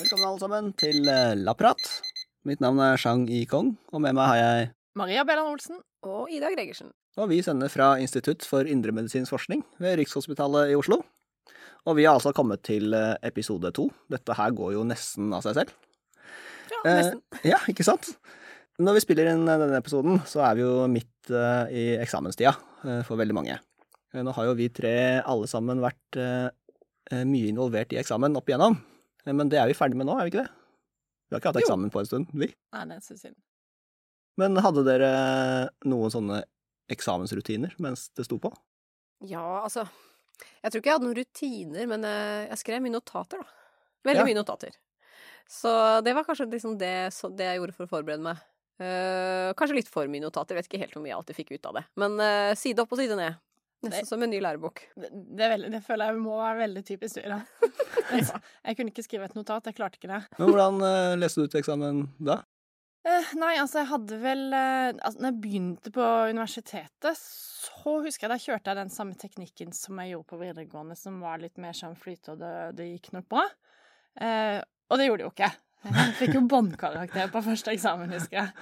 Velkommen alle sammen til eh, Lapprat. Mitt navn er Shang Yi Kong, og med meg har jeg Maria Bellan Olsen. Og Ida Gregersen. Og vi sender fra Institutt for indremedisinsk forskning ved Rikshospitalet i Oslo. Og vi har altså kommet til eh, episode to. Dette her går jo nesten av seg selv. Ja, Eh, nesten. ja, ikke sant? Når vi spiller inn eh, denne episoden, så er vi jo midt eh, i eksamenstida eh, for veldig mange. Nå har jo vi tre alle sammen vært mye involvert i eksamen opp igjennom. Men det er vi ferdig med nå, er vi ikke det? Vi har ikke hatt Jo. eksamen på en stund, vi. Nei, det er så synd. Men hadde dere noen sånne eksamensrutiner mens det sto på? Ja, altså Jeg tror ikke jeg hadde noen rutiner, men jeg skrev mye notater, da. Veldig Ja. mye notater. Så det var kanskje liksom det, så det jeg gjorde for å forberede meg. Eh, kanskje litt for mye notater, vet ikke helt hvor mye jeg alltid fikk ut av det. Men uh, side opp og side ned. Nesten Det- som en ny lærebok. Det, det, veldig, det føler jeg må være veldig typisk du, da. Altså, jeg kunne ikke skrive et notat, jeg klarte ikke det. Men hvordan uh, leste du til eksamen da? Uh, nei, altså, jeg hadde vel uh, altså, Når jeg begynte på universitetet, så husker jeg da kjørte jeg den samme teknikken som jeg gjorde på videregående, som var litt mer sånn flyte, og det, det gikk nok bra. Uh, og det gjorde det jo ikke. Jeg fikk jo båndkarakter på første eksamen, husker jeg.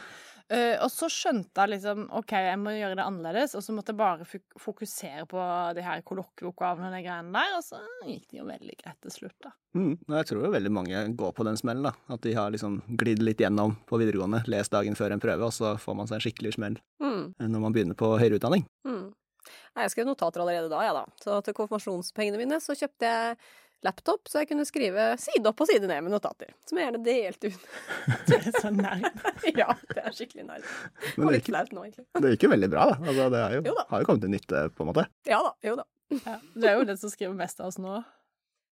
Uh, og så skjønte jeg liksom OK, jeg må gjøre det annerledes, og så måtte jeg bare fokusere på de her kollokvieoppgavene og de greiene der, og så gikk det jo veldig greit til slutt, da. Mm, og jeg tror jo veldig mange går på den smellen, da. At de har liksom glidd litt gjennom på videregående, lest dagen før en prøve, og så får man seg en skikkelig smell Mm, når man begynner på høyere utdanning. mm. Nei, jeg skrev notater allerede da, ja da. Så til konfirmasjonspengene mine så kjøpte jeg laptop, så jeg kunne skrive side opp og side ned med notater. Som jeg gjerne delte ut. Du er så nerd. ja, det er skikkelig nerd. Men Og det litt flaut nå, egentlig. det gikk jo veldig bra, da. Altså, det er jo, Jo da. har jo kommet til nytte, på en måte. Ja da, jo da. Ja, du er jo den som skriver mest av oss nå.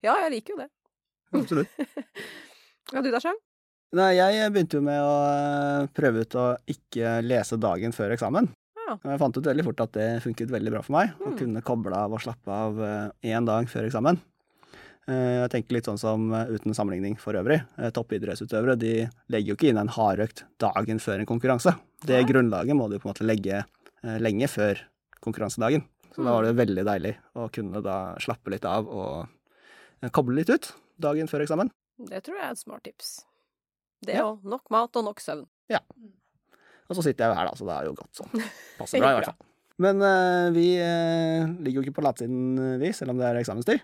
Ja, jeg liker jo det. Absolutt. Ja, du da, Sjang? Nei, jeg begynte jo med å eh, prøve ut å ikke lese dagen før eksamen. Ja. Og jeg fant ut veldig fort at det funket veldig bra for meg, å Mm. kunne koble av og slappe av én dag før eksamen. Eh, Jeg tenker litt sånn som eh, uten sammenligning for øvrig. eh, Toppidrettsutøvere de legger jo ikke inn en hardøkt dagen før en konkurranse. Det Nei. grunnlaget må du på en måte legge lenge før konkurransedagen. Så da var det veldig deilig å kunne da slappe litt av og koble litt ut dagen før eksamen. Det tror jeg er et smart tips. Det Ja. nok mat og nok søvn. Ja. Og så sitter jeg jo her, da, så det er jo godt sånn. Passer bra, i hvert fall. Men uh, vi uh, ligger jo ikke på latsiden, vi, selv om det er eksamenstid.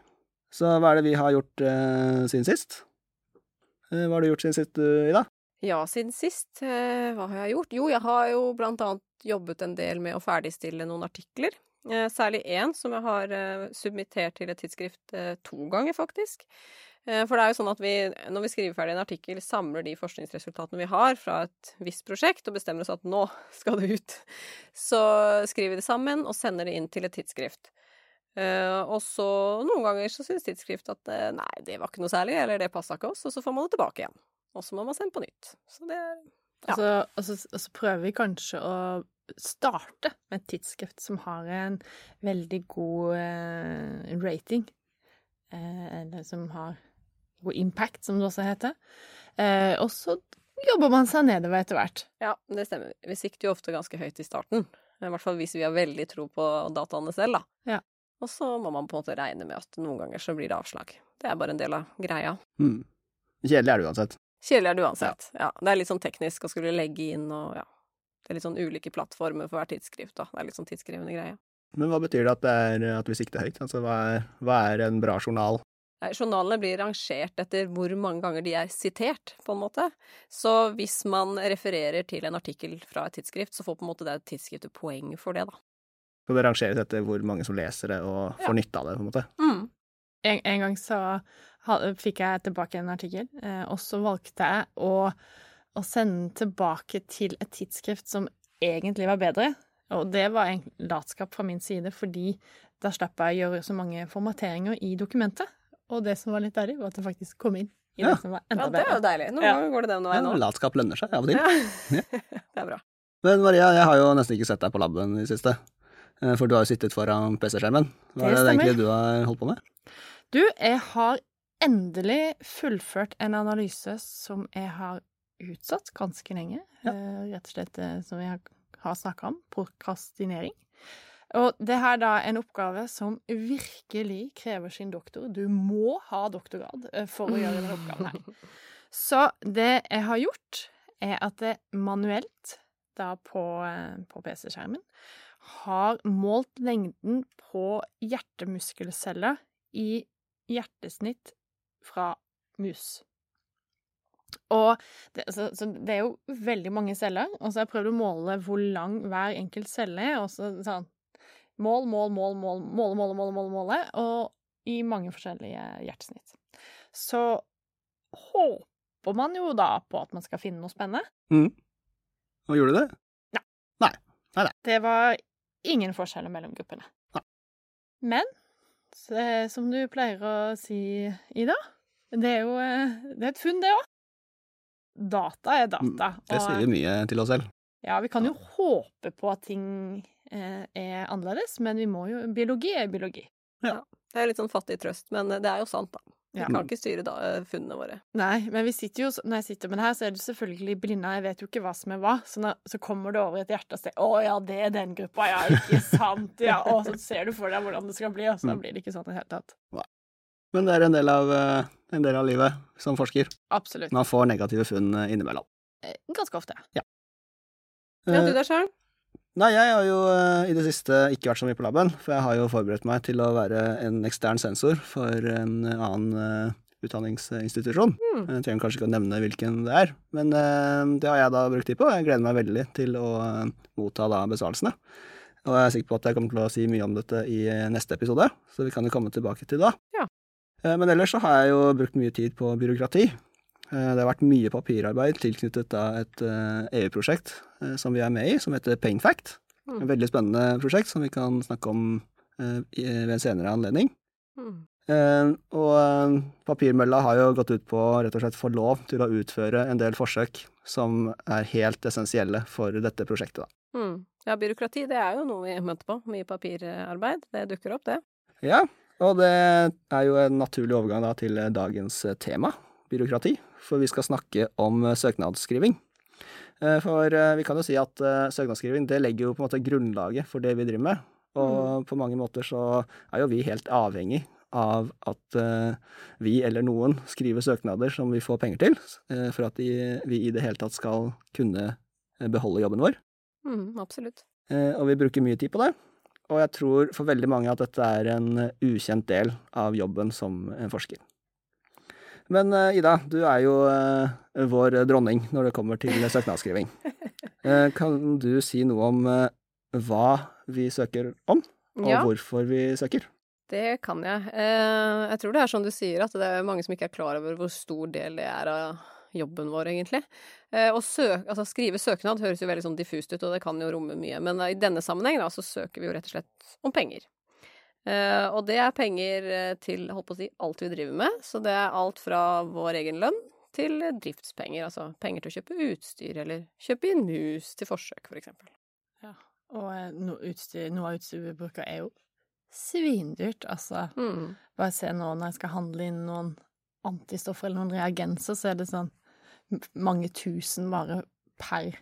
Så hva er det vi har gjort eh, siden sist? Eh, hva har du gjort siden sist, uh, Ida? Ja, siden sist, eh, hva har jeg gjort? Jo, jeg har jo blant annet jobbet en del med å ferdigstille noen artikler. Eh, særlig én som jeg har eh, submittert til et tidsskrift to ganger, faktisk. For det er jo sånn at vi, når vi skriver ferdig en artikkel, samler de forskningsresultatene vi har fra et visst prosjekt, og bestemmer oss at nå skal det ut. Så skriver vi det sammen og sender det inn til et tidsskrift. Eh, og så noen ganger så syns tidsskrift at uh, nei, det var ikke noe særlig, eller det passa ikke oss, og så får man det tilbake igjen. Og så må man sende på nytt. Så det er Ja. Altså, så, og prøver vi kanskje å starte med et tidsskrift som har en veldig god uh, rating. Eller som har god impact, som det også heter. Og så jobber man seg nedover etter hvert. Ja, det stemmer. Vi sikter jo ofte ganske høyt i starten. I hvert fall hvis vi har veldig tro på dataene selv, da. Ja. Og så må man på en måte regne med at noen ganger så blir det avslag. Det er bare en del av greia. Mm. Kjedelig er det uansett. Kjedelig er det uansett. Ja. Det er litt sånn teknisk å skulle legge inn og ja. Det er litt sånn ulike plattformer for hvert tidsskrift, da. Det er litt sånn tidskrevende greie. Men hva betyr det at, det er, at vi sikter høyt? Altså, hva er, hva er en bra journal? Nei, Journalene blir rangert etter hvor mange ganger de er sitert, på en måte. Så hvis man refererer til en artikkel fra et tidsskrift, så får på en måte det tidsskriftet poeng for det, da. Så det rangeres etter hvor mange som leser det og får nytte av det, på en måte? Mm. En, en gang så fikk jeg tilbake en artikkel, eh, og så valgte jeg å, å sende den tilbake til et tidsskrift som egentlig var bedre. Og det var en latskap fra min side, fordi da slapp jeg å gjøre så mange formateringer i dokumentet. Og det som var litt deilig, var at det faktisk kom inn i Ja. det som var enda bedre. Ja, det er jo deilig. Noen Ja. ganger går det den Ja, veien òg. latskap lønner seg av og til. Ja. det er bra. Men Maria, jeg har jo nesten ikke sett deg på laben i det siste. Eh, For du har jo sittet foran PC-skjermen. Hva er Det egentlig du har holdt på med? Du, jeg har endelig fullført en analyse som jeg har utsatt ganske lenge. Ja. Eh, Rett og slett eh, som jeg har- snakka om, prokrastinering. Og det her da er en oppgave som virkelig krever sin doktor. Du må ha doktorgrad for å gjøre denne oppgaven her. Så det jeg har gjort, er at det manuelt, da på, på PC-skjermen, har målt lengden på hjertemuskelceller i hjertesnitt fra mus. Og det, så, så det er jo veldig mange celler, og så har jeg prøvd å måle hvor lang hver enkelt celle er, og så sånn Mål, mål, mål, mål, måle, måle, måle, måle, måle, og i mange forskjellige hjertesnitt. Så håper man jo da på at man skal finne noe spennende. Mm. Og gjorde du det? Nei. Det var ingen forskjeller mellom gruppene. Nei. Men så, som du pleier å si, Ida, det er jo eh, det er et funn, det òg. Data er data. Det sier vi mye til oss selv. Ja, vi kan jo håpe på at ting eh, er annerledes, men vi må jo Biologi er biologi. Ja. Det er litt sånn fattig trøst, men det er jo sant, da. Vi kan ikke styre da, eh, funnene våre. Nei, men vi sitter jo, når jeg sitter med det her, så er det selvfølgelig blinda. Jeg vet jo ikke hva som er hva. Så, når, så kommer det over et hjerte og sier 'Å ja, det er den gruppa, ja, ikke sant', ja. Og så ser du for deg hvordan det skal bli, og så da blir det ikke sånn i det hele tatt. Men det er en del av, eh, en del av livet som forsker. Absolutt. Man får negative funn eh, innimellom. Ganske ofte. Ja, Ja, du der sjøl? Nei, jeg har jo uh, i det siste ikke vært så mye på laben, for jeg har jo forberedt meg til å være en ekstern sensor for en annen uh, utdanningsinstitusjon. Mm. Jeg trenger kanskje ikke å nevne hvilken det er, men uh, det har jeg da brukt tid på. Jeg gleder meg veldig til å motta da besvarelsene. Og jeg er sikker på at jeg kommer til å si mye om dette i neste episode, så vi kan jo komme tilbake til da. Ja. Men ellers så har jeg jo brukt mye tid på byråkrati. Eh, Det har vært mye papirarbeid tilknyttet et eh, EU-prosjekt eh, som vi er med i, som heter Painfact. Mm. Et veldig spennende prosjekt som vi kan snakke om ved en senere anledning. Mm. Og papirmølla har jo gått ut på rett og slett få lov til å utføre en del forsøk som er helt essensielle for dette prosjektet. Da. Mm. Ja, byråkrati, det er jo noe vi møter på. Mye papirarbeid. Det dukker opp, det. Ja, og det er jo en naturlig overgang da til dagens tema, byråkrati. For vi skal snakke om eh, søknadsskriving. Eh, For eh, vi kan jo si at søknadsskriving det legger jo på en måte grunnlaget for det vi driver med. Og på mange måter så er jo vi helt avhengig av at vi eller noen skriver søknader som vi får penger til, for at vi i det hele tatt skal kunne eh, beholde jobben vår. Mm, absolutt. Og vi bruker mye tid på det. Og jeg tror for veldig mange at dette er en ukjent del av jobben som en forsker. Men eh, Ida, du er jo eh, vår dronning når det kommer til søknadsskriving. Eh, kan du si noe om hva vi søker om, og Ja, hvorfor vi søker? det kan jeg. Jeg tror det er som du sier, at det er mange som ikke er klar over hvor stor del det er av jobben vår, egentlig. Å søk, altså skrive søknad høres jo veldig sånn diffust ut, og det kan jo romme mye, men i denne sammenheng da, så søker vi jo rett og slett om penger. Eh, og det er penger eh, til holdt på å si, alt vi driver med, så det er alt fra vår egen lønn til driftspenger, altså penger til å kjøpe utstyr, eller kjøpe inn mus til forsøk, for eksempel. Og eh, noe, utstyr, noe av utstyret vi bruker, er jo svindyrt. Altså, Mm. bare se nå når jeg skal handle inn noen antistoffer eller noen reagenser, så er det sånn mange tusen bare per,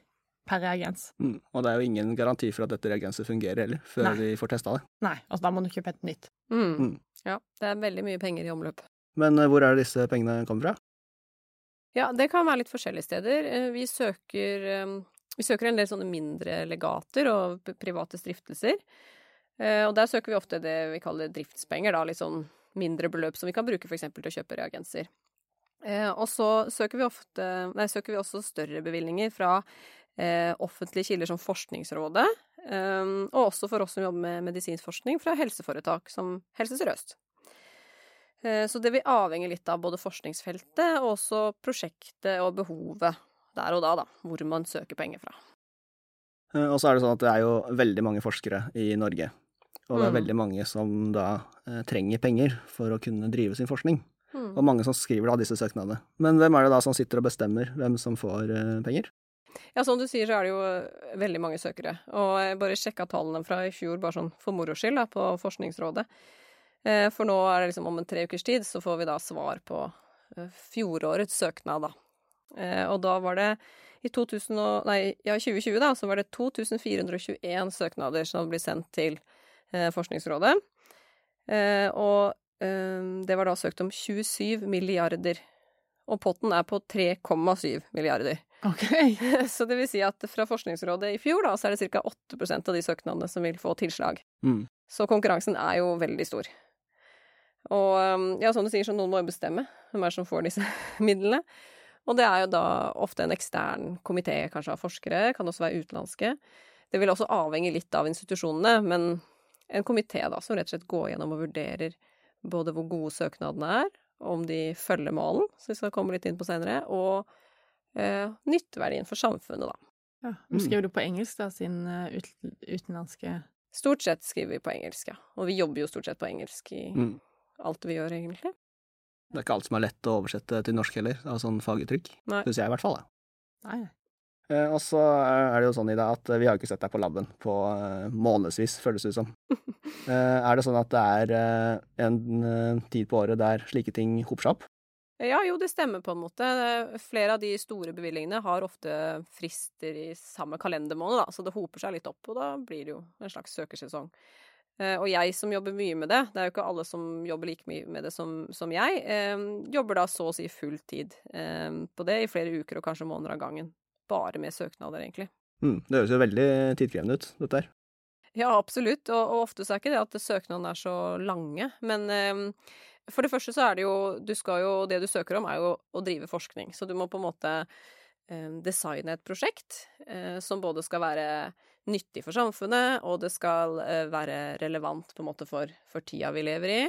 per reagens. Mm. Og det er jo ingen garanti for at dette reagenset fungerer heller, før Nei. vi får testa det. Nei, altså da må du kjøpe et nytt. Mm. Mm. Ja, det er veldig mye penger i omløp. Men eh, hvor er det disse pengene kommer fra? Ja, det kan være litt forskjellige steder. Eh, Vi søker, eh, vi søker en del sånne mindre legater og p- private stiftelser. Eh, Og der søker vi ofte det vi kaller driftspenger, da, litt sånn mindre beløp som vi kan bruke f.eks. til å kjøpe reagenser. Eh, Og så søker vi ofte Nei, søker vi også større bevilgninger fra offentlige kilder som Forskningsrådet, eh, og også for oss som jobber med medisinsk forskning, fra helseforetak som Helse Sør-Øst. Eh, Så det vil avhenge litt av både forskningsfeltet og også prosjektet og behovet der og da, da, hvor man søker penger fra. Eh, Og så er det sånn at det er jo veldig mange forskere i Norge. Og det er Mm. veldig mange som da eh, trenger penger for å kunne drive sin forskning. Mm. Og mange som skriver da disse søknadene. Men hvem er det da som sitter og bestemmer hvem som får eh, penger? Ja, som du sier, så er det jo eh, veldig mange søkere. Og jeg bare sjekka tallene fra i fjor, bare sånn for moro skyld, da, på Forskningsrådet. Eh, For nå er det liksom om en tre ukers tid, så får vi da svar på eh, fjorårets søknad, da. Og da var det i 2000 og, nei, ja, 2020, da, så var det 2421 søknader som ble sendt til Forskningsrådet. Og det var da søkt om 27 milliarder. Og potten er på 3,7 milliarder. OK. Så det vil si at fra Forskningsrådet i fjor, da, så er det ca. 8% av de søknadene som vil få tilslag. Mm. Så konkurransen er jo veldig stor. Og um, ja, som du sier, så noen må jo bestemme hvem er det som får disse midlene. Og det er jo da ofte en ekstern komité, kanskje av forskere, kan også være utenlandske. Det vil også avhenge litt av institusjonene, men en komité da, som rett og slett går gjennom og vurderer både hvor gode søknadene er, om de følger målen, som vi skal komme litt inn på senere, og eh, nytteverdien for samfunnet, da. Ja. Nå skriver du på engelsk, da, siden eh, ut, utenlandske Stort sett skriver vi på engelsk, ja. Og vi jobber jo stort sett på engelsk i Mm. alt vi gjør, egentlig. Det er ikke alt som er lett å oversette til norsk heller, av sånn faguttrykk. Syns jeg i hvert fall. Da. Nei. Eh, og så er det jo sånn, Ida, at vi har ikke sett deg på laben på eh, månedsvis, føles det ut som. Eh, er det sånn at det er eh, en eh, tid på året der slike ting hoper seg opp? Ja, jo, det stemmer på en måte. Flere av de store bevilgningene har ofte frister i samme kalendermåned, da, så det hoper seg litt opp, og da blir det jo en slags søkersesong. Eh, Og jeg som jobber mye med det, det er jo ikke alle som jobber like mye med det som, som jeg, eh, jobber da så å si full tid eh, på det i flere uker og kanskje måneder av gangen. Bare med søknader, egentlig. Mm, det høres jo veldig tidkrevende ut, dette her. Ja, absolutt, og, og ofte så er ikke det at søknadene er så lange, men eh, for det første så er det jo Du skal jo Det du søker om, er jo å drive forskning, så du må på en måte eh, designe et prosjekt eh, som både skal være nyttig for samfunnet, og det skal eh, være relevant på en måte for, for tida vi lever i.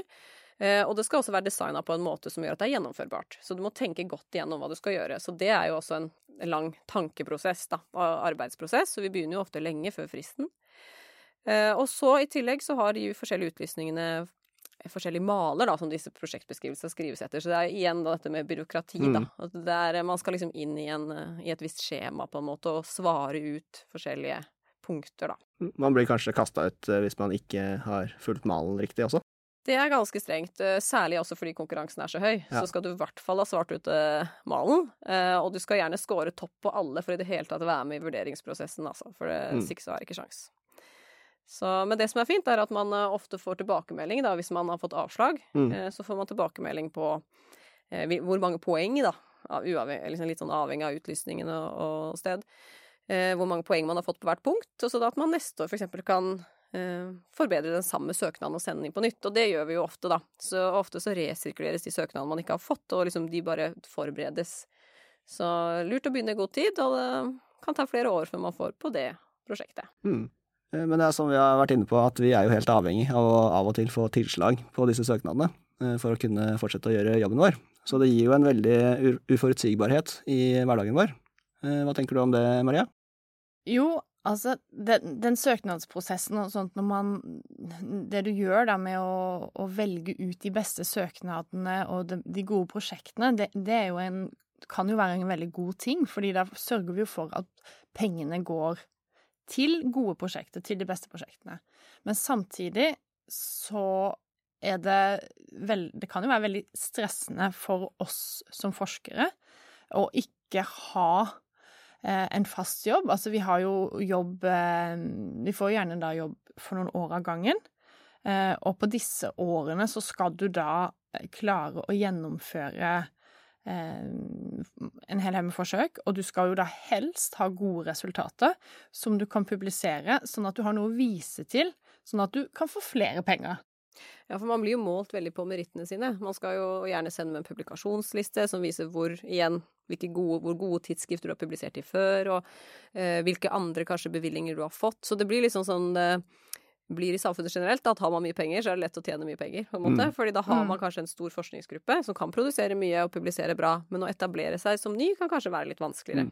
Og det skal også være designa på en måte som gjør at det er gjennomførbart. Så du må tenke godt igjennom hva du skal gjøre. Så det er jo også en lang tankeprosess, da, arbeidsprosess, så vi begynner jo ofte lenge før fristen. Og så i tillegg så har de forskjellige utlysningene forskjellige maler da, som disse prosjektbeskrivelsene skrives etter. Så det er igjen da dette med byråkrati, da. At er, man skal liksom inn i, en, eh, i et visst skjema på en måte og svare ut forskjellige punkter, da. Man blir kanskje kasta ut eh, hvis man ikke har fulgt malen riktig også. Det er ganske strengt, eh, særlig også fordi konkurransen er så høy. Ja. Så skal du i hvert fall ha svart ut eh, malen, eh, og du skal gjerne score topp på alle for i det hele tatt å være med i vurderingsprosessen, altså. For det, Mm. så er det ikke sjans. Så, men det som er fint, er at man eh, ofte får tilbakemelding, da, hvis man har fått avslag. Mm. Eh, så får man tilbakemelding på eh, hvor mange poeng, da, liksom litt sånn avhengig av utlysningen og, og sted, eh, hvor mange poeng man har fått på hvert punkt, og så da at man neste år for eksempel kan eh, forbedre den samme søknaden og sende den inn på nytt, og det gjør vi jo ofte, da. Så ofte så resirkuleres de søknadene man ikke har fått, og liksom de bare forberedes. Så lurt å begynne i god tid, og det kan ta flere år før man får på det prosjektet. Mm. Eh, Men det er som vi har vært inne på, at vi er jo helt avhengig av å av og til få tilslag på disse søknadene eh, for å kunne fortsette å gjøre jobben vår. Så det gir jo en veldig uforutsigbarhet i hverdagen vår. Eh, Hva tenker du om det, Maria? Jo, altså, den, den søknadsprosessen og sånt, når man Det du gjør da med å, å velge ut de beste søknadene og de, de gode prosjektene, det, det er jo en kan jo være en veldig god ting, fordi da sørger vi jo for at pengene går til gode prosjekter, til de beste prosjektene. Men samtidig så er det vel Det kan jo være veldig stressende for oss som forskere å ikke ha eh, en fast jobb. Altså, vi har jo jobb eh, Vi får gjerne da jobb for noen år av gangen. Eh, og på disse årene så skal du da klare å gjennomføre en hel haug med forsøk, og du skal jo da helst ha gode resultater som du kan publisere, sånn at du har noe å vise til, sånn at du kan få flere penger. Ja, for man blir jo målt veldig på merittene sine. Man skal jo gjerne sende med en publikasjonsliste som viser hvor, igjen, gode, hvor gode tidsskrifter du har publisert i før, og eh, hvilke andre kanskje bevilgninger du har fått. Så det blir liksom sånn det blir i samfunnet generelt, at har man mye penger, så er det lett å tjene mye penger, på en måte. Mm. Fordi da har Mm. man kanskje en stor forskningsgruppe som kan produsere mye og publisere bra, men å etablere seg som ny kan kanskje være litt vanskeligere. Mm.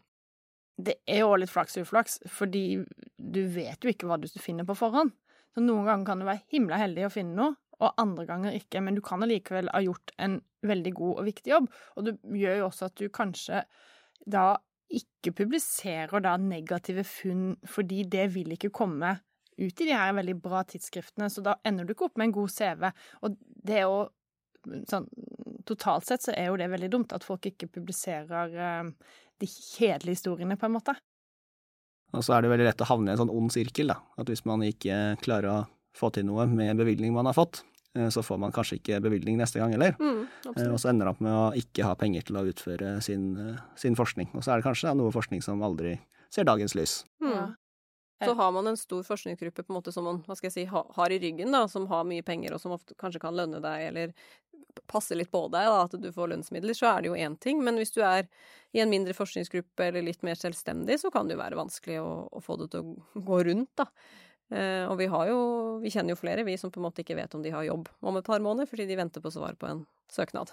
det er jo litt flaks og uflaks, fordi du vet jo ikke hva du finner på forhånd. Så noen ganger kan du være himla heldig å finne noe, og andre ganger ikke, men du kan allikevel ha gjort en veldig god og viktig jobb. Og det gjør jo også at du kanskje da ikke publiserer da negative funn, fordi det vil ikke komme ut i de her veldig bra tidsskriftene, så da ender du ikke opp med en god CV. Og det å sånn Totalt sett så er jo det veldig dumt at folk ikke publiserer eh, de kjedelige historiene, på en måte. Og så er det veldig lett å havne i en sånn ond sirkel, da. At hvis man ikke klarer å få til noe med bevilgning man har fått, eh, så får man kanskje ikke bevilgning neste gang heller. Mm, Eh. Og så ender man opp med å ikke ha penger til å utføre sin, sin forskning. Og så er det kanskje noe forskning som aldri ser dagens lys. Mm. Så har man en stor forskningsgruppe på en måte som man hva skal jeg si, ha, har i ryggen, da, som har mye penger, og som ofte kanskje kan lønne deg, eller passe litt på deg, da, at du får lønnsmidler, så er det jo én ting. Men hvis du er i en mindre forskningsgruppe eller litt mer selvstendig, så kan det jo være vanskelig å, å få det til å gå rundt, da. Eh, og vi har jo Vi kjenner jo flere, vi som på en måte ikke vet om de har jobb om et par måneder, fordi de venter på svar på en søknad.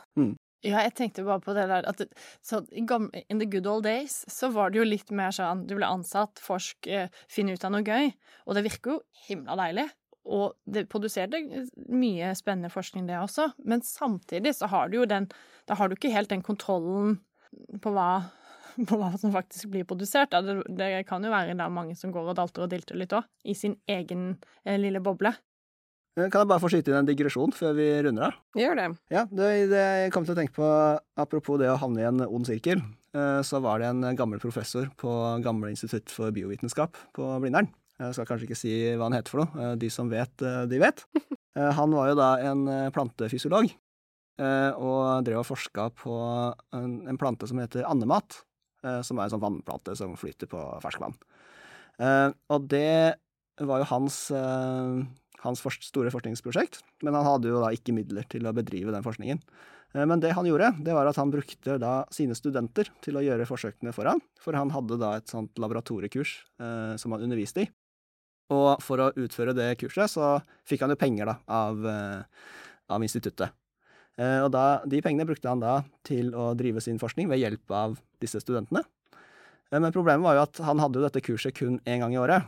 Ja, jeg tenkte bare på det der at så In the good old days så var det jo litt mer sånn du ble ansatt, forsk, finn finne ut av noe gøy. Og det virker jo himla deilig. Og det produserte mye spennende forskning, det også. Men samtidig så har du jo den Da har du ikke helt den kontrollen på hva, på hva som faktisk blir produsert. Det, det kan jo være da mange som går og dalter og dilter litt òg, i sin egen eh, lille boble. Eh, Kan jeg bare få skyte inn en digresjon før vi runder av? Gjør det. Ja, det, det jeg kom til å tenke på, apropos det å havne i en ond sirkel, eh, så var det en gammel professor på Gamle institutt for biovitenskap på Blindern. Jeg skal kanskje ikke si hva han heter for noe, eh, de som vet, de vet. Han var jo da en plantefysiolog, og drev og forska på en, en plante som heter andemat, som er en sånn vannplante som flyter på ferskvann. Og det var jo hans hans store forskningsprosjekt, men han hadde jo da ikke midler til å bedrive den forskningen. Eh, Men det han gjorde, det var at han brukte da sine studenter til å gjøre forsøkene for han, for han hadde da et sånt laboratoriekurs eh, som han underviste i. Og for å utføre det kurset, så fikk han jo penger da av, eh, av instituttet. Eh, og da, de pengene brukte han da til å drive sin forskning ved hjelp av disse studentene. Eh, men problemet var jo at han hadde jo dette kurset kun én gang i året.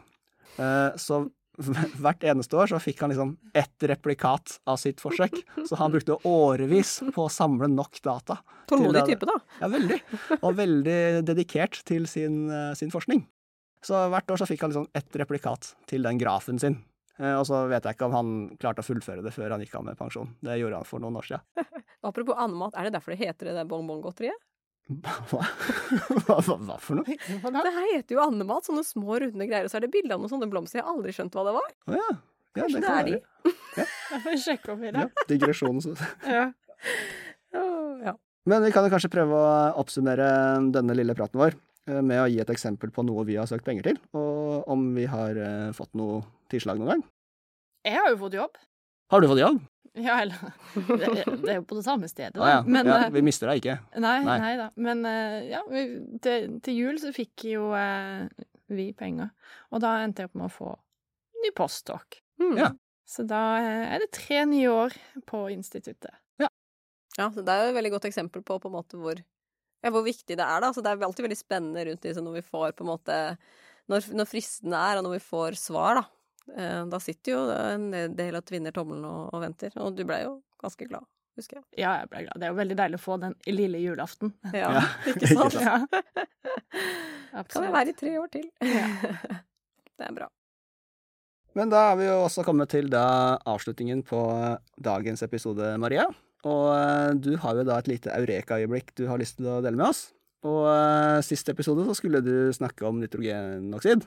Eh, så hvert eneste år så fikk han liksom ett replikat av sitt forsøk. Så han brukte årevis på å samle nok data. Tålmodig type, da. Ja, veldig. Og veldig dedikert til sin, eh, sin forskning. Så hvert år så fikk han liksom ett replikat til den grafen sin. Eh, Og så vet jeg ikke om han klarte å fullføre det før han gikk av med pensjon. Det gjorde han for noen år siden. Apropos andemat, er det derfor det heter det der bonbongodteriet? Hva? Hva, hva, hva for noe? Det her heter jo andemat, sånne små, runde greier, og så er det bilde av noen sånne blomster. Jeg har aldri skjønt hva det var. Å ja. ja. Kanskje det kan er de? Ja. Jeg får sjekke opp i det. Ja, digresjon. så- Ja. Ja. Men vi kan jo kanskje prøve å oppsummere denne lille praten vår eh, med å gi et eksempel på noe vi har søkt penger til, og om vi har eh, fått noe tilslag noen gang. Jeg har jo fått jobb. Har du fått jobb? Ja, eller Det, det er jo på det samme stedet, da. ja. Men, ja. eh, Vi mister deg ikke. Nei, Nei. nei. da. Men eh, ja, vi, til, til jul så fikk jo eh, vi penger. Og da endte jeg opp med å få ny postdoc. Mm. Ja. Så da eh, er det tre nye år på instituttet. Ja, så det er jo et veldig godt eksempel på, på en måte hvor, ja, hvor viktig det er. da. Så det er alltid veldig spennende rundt disse når vi får på en måte Når, når fristene er, og når vi får svar, da. Eh, Da sitter jo en del av tvinner tommelen og, og venter. Og du ble jo ganske glad, husker jeg. Ja, jeg ble glad. Det er jo veldig deilig å få den lille julaften. Ja, Ja, ikke ikke sant? sant. Ja, Kan jo være i tre år til. det er bra. Men da har vi jo også kommet til da avslutningen på dagens episode, Maria. Og eh, du har jo da et lite eureka-øyeblikk du har lyst til å dele med oss. Og eh, siste episode så skulle du snakke om nitrogenoksid.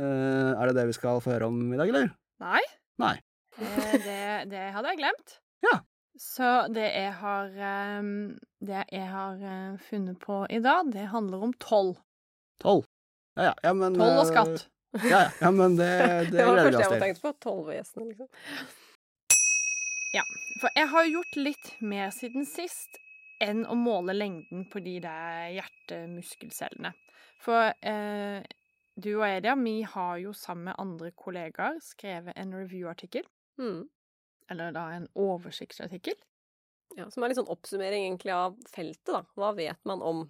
Eh, er det det vi skal få høre om i dag, eller? Nei. Nei. Eh, Det, det hadde jeg glemt. Ja. Så det jeg har eh, Det jeg har eh, funnet på i dag, det handler om toll. Tolv. Ja, ja, ja, men Toll og skatt. Ja, ja, ja, men det, det, Det var det første jeg hadde tenkt på. Tollvesenet, liksom. For jeg har gjort litt mer siden sist enn å måle lengden på de der hjertemuskelcellene. For eh, du og Edia, vi har jo sammen med andre kollegaer skrevet en review-artikkel. Mm. Eller da en oversiktsartikkel. Ja, som er litt sånn oppsummering egentlig av feltet, da. Hva vet man om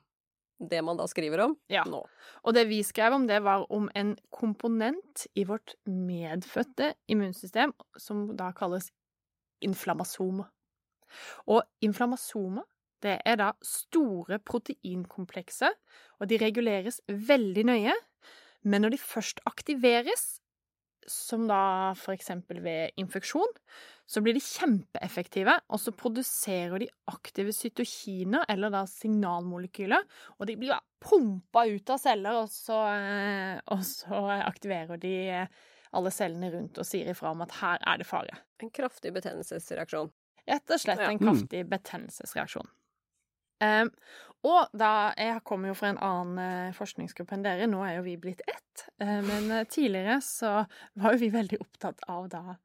det man da skriver om Ja. nå? Og det vi skrev om, det var om en komponent i vårt medfødte immunsystem som da kalles inflammasomer. Og inflammasomer, det er da store proteinkomplekser, og de reguleres veldig nøye. Men når de først aktiveres, som da for eksempel ved infeksjon, så blir de kjempeeffektive, og så produserer de aktive cytokiner, eller da signalmolekyler, og de blir da pumpa ut av celler, og så, eh, og så aktiverer de alle cellene rundt og sier ifra om at her er det fare. En kraftig betennelsesreaksjon. Rett og slett en kraftig betennelsesreaksjon. Um, og da Jeg kommer jo fra en annen eh, forskningsgruppe enn dere, nå er jo vi blitt ett. Eh, men eh, tidligere så var jo vi veldig opptatt av da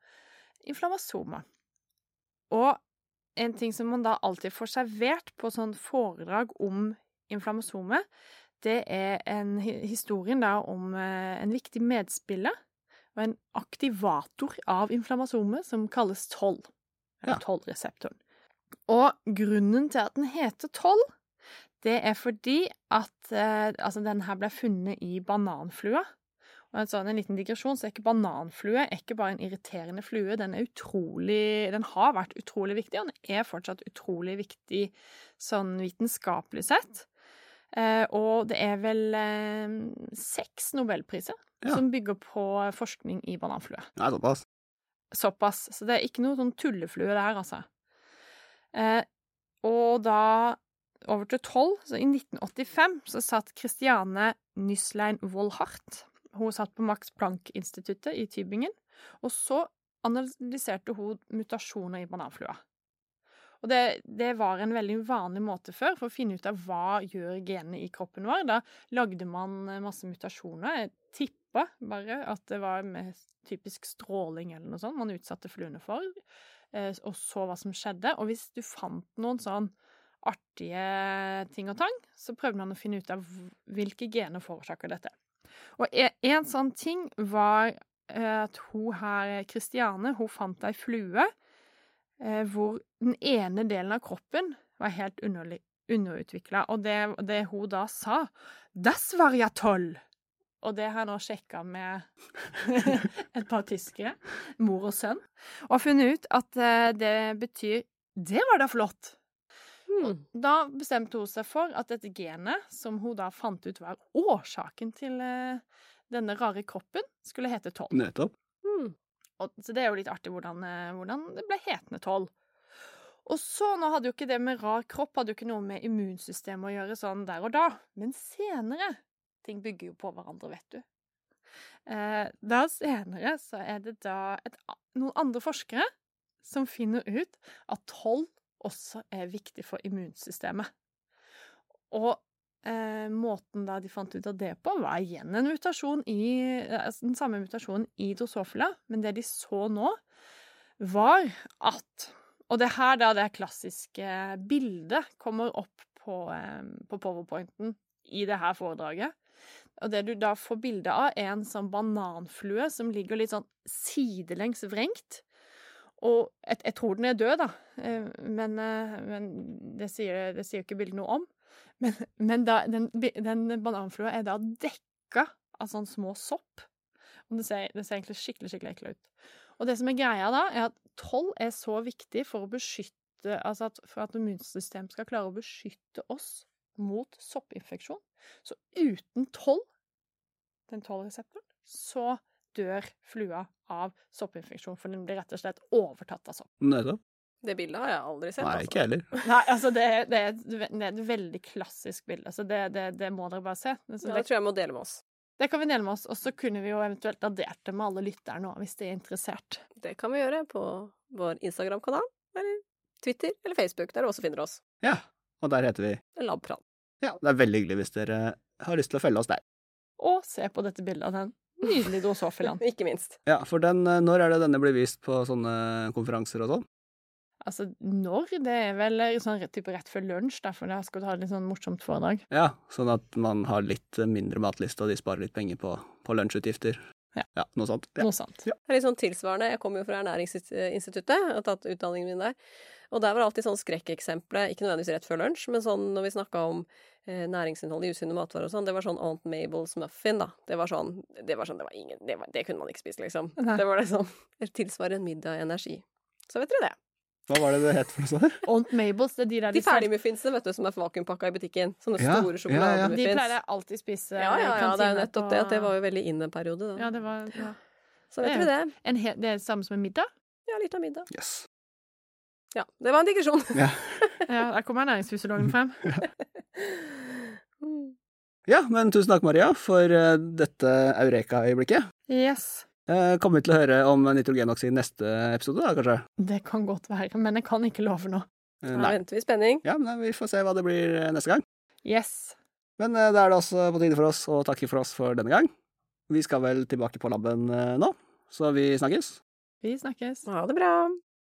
inflammasomer. Og en ting som man da alltid får servert på sånn foredrag om inflammasomer, det er en historien da om en viktig medspiller og en aktivator av inflammasomer som kalles toll. Ja. Tollreseptoren. Og grunnen til at den heter toll, det er fordi at eh, altså den her ble funnet i bananflua. Og en sånn en liten digresjon, så er ikke bananflue er ikke bare en irriterende flue. Den er utrolig Den har vært utrolig viktig, og den er fortsatt utrolig viktig sånn vitenskapelig sett. Eh, og det er vel eh, seks nobelpriser Ja. som bygger på forskning i bananflue. Nei, såpass. Såpass. Så det er ikke noe sånn tulleflue der, altså. Eh, og da over til tolv, så i 1985 så satt Christiane Nyslein Wollhart Hun satt på Max Planck-instituttet i Tybingen, og så analyserte hun mutasjoner i bananflua. Og det, det var en veldig vanlig måte før for å finne ut av hva gjør genene i kroppen vår. Da lagde man masse mutasjoner. Jeg tippa bare at det var med typisk stråling eller noe sånt man utsatte fluene for, eh, og så hva som skjedde. Og hvis du fant noen sånn artige ting og tang, så prøvde man å finne ut av hvilke gener forårsaker dette. Og en, en sånn ting var eh, at hun her, Kristiane, hun fant ei flue eh, hvor den ene delen av kroppen var helt underutvikla. Og det, det hun da sa Das var ja toll! Og det har jeg nå sjekka med et par tyskere, mor og sønn, og funnet ut at eh, det betyr Det var da flott! Hmm. Da bestemte hun seg for at dette genet, som hun da fant ut var årsaken til eh, denne rare kroppen, skulle hete toll. Nettopp. Hmm. Og, så det er jo litt artig hvordan, eh, hvordan det ble hetende toll. Og så, nå hadde jo ikke det med rar kropp hadde jo ikke noe med immunsystemet å gjøre sånn der og da, men senere Ting bygger jo på hverandre, vet du. Eh, da senere så er det da et, noen andre forskere som finner ut at toll også er viktig for immunsystemet. Og eh, måten da de fant ut av det på, var igjen en mutasjon i altså Den samme mutasjonen i drosofila, men det de så nå, var at Og det her da det klassiske bildet kommer opp på, eh, på powerpointen i det her foredraget. Og det du da får bilde av, er en sånn bananflue som ligger litt sånn sidelengs vrengt. Og jeg, jeg tror den er død, da, eh, men, eh, men det sier, det ikke bildet noe om. Men, men da, den, den bananflua er da dekka av sånne små sopp. Og det ser, det ser egentlig skikkelig skikkelig ekkelt ut. Og det som er greia da, er at toll er så viktig for å beskytte Altså at, for at immunsystemet skal klare å beskytte oss mot soppinfeksjon. Så uten toll, den tollreseptoren, så dør flua av soppinfeksjon, for den blir rett og slett overtatt av sopp. Nettopp. Det bildet har jeg aldri sett. Nei, altså. ikke heller. Nei, altså det det er, et, det er et veldig klassisk bilde, så det, det, det må dere bare se. Altså, Ja, det, tror jeg må dele med oss. det kan vi dele med oss, og så kunne vi jo eventuelt ha det med alle lytterne nå, hvis de er interessert. Det kan vi gjøre på vår Instagram-kanal, eller Twitter eller Facebook, der du også finner oss. Ja. Og der heter vi Labprat. Ja, det er veldig hyggelig hvis dere har lyst til å følge oss der. Og se på dette bildet av den nydelige drosofilaen. Ikke minst. Ja, for den, eh, når er det denne blir vist på sånne konferanser og sånn? Altså, når? Det er vel sånn type rett før lunsj, derfor da skal du ha et litt sånn morsomt foredrag. Ja, sånn at man har litt eh, mindre matliste, og de sparer litt penger på, på lunsjutgifter. Ja. ja noe sånt. Ja. Noe sånt. Ja. Det er litt sånn tilsvarende. Jeg kommer jo fra Ernæringsinstituttet, jeg har tatt utdanningen min der. Og der var alltid sånn skrekkeksempelet, ikke nødvendigvis rett før lunsj, men sånn når vi snakka om eh, næringsinnhold i usunne matvarer og sånn, det var sånn Aunt Mabels muffin, da. Det var sånn, det var sånn, det var ingen, det, var, det kunne man ikke spise, liksom. Nei. Det var det sånn, en middag i energi. Så vet dere det. Hva var det det het for noe sånt? Aunt Mabels, det er de der De selv- ferdigmuffinsene, vet du, som er vakuumpakka i butikken. Sånne Ja, store ja, ja. de pleier jeg alltid å spise. Ja, ja, ja, det er jo nettopp på- det, at det var jo veldig in en periode, da. Ja, det var ja. Så vet det er det. Det er det samme som en middag? Ja, litt av middag. Yes. Ja, det var en digresjon. Ja, der kommer ernæringsfysiologen frem. Ja, men tusen takk, Maria, for eh, dette eureka-øyeblikket. Yes. Eh, Kommer vi til å høre om nitrogenoksid neste episode, da, kanskje? Det kan godt være, men jeg kan ikke love noe. Eh, Da venter vi i spenning. Ja, men vi får se hva det blir neste gang. Yes. Men da er det også på tide for oss å takke for oss for denne gang. Vi skal vel tilbake på laben nå, så vi snakkes. Vi snakkes. Ha det bra.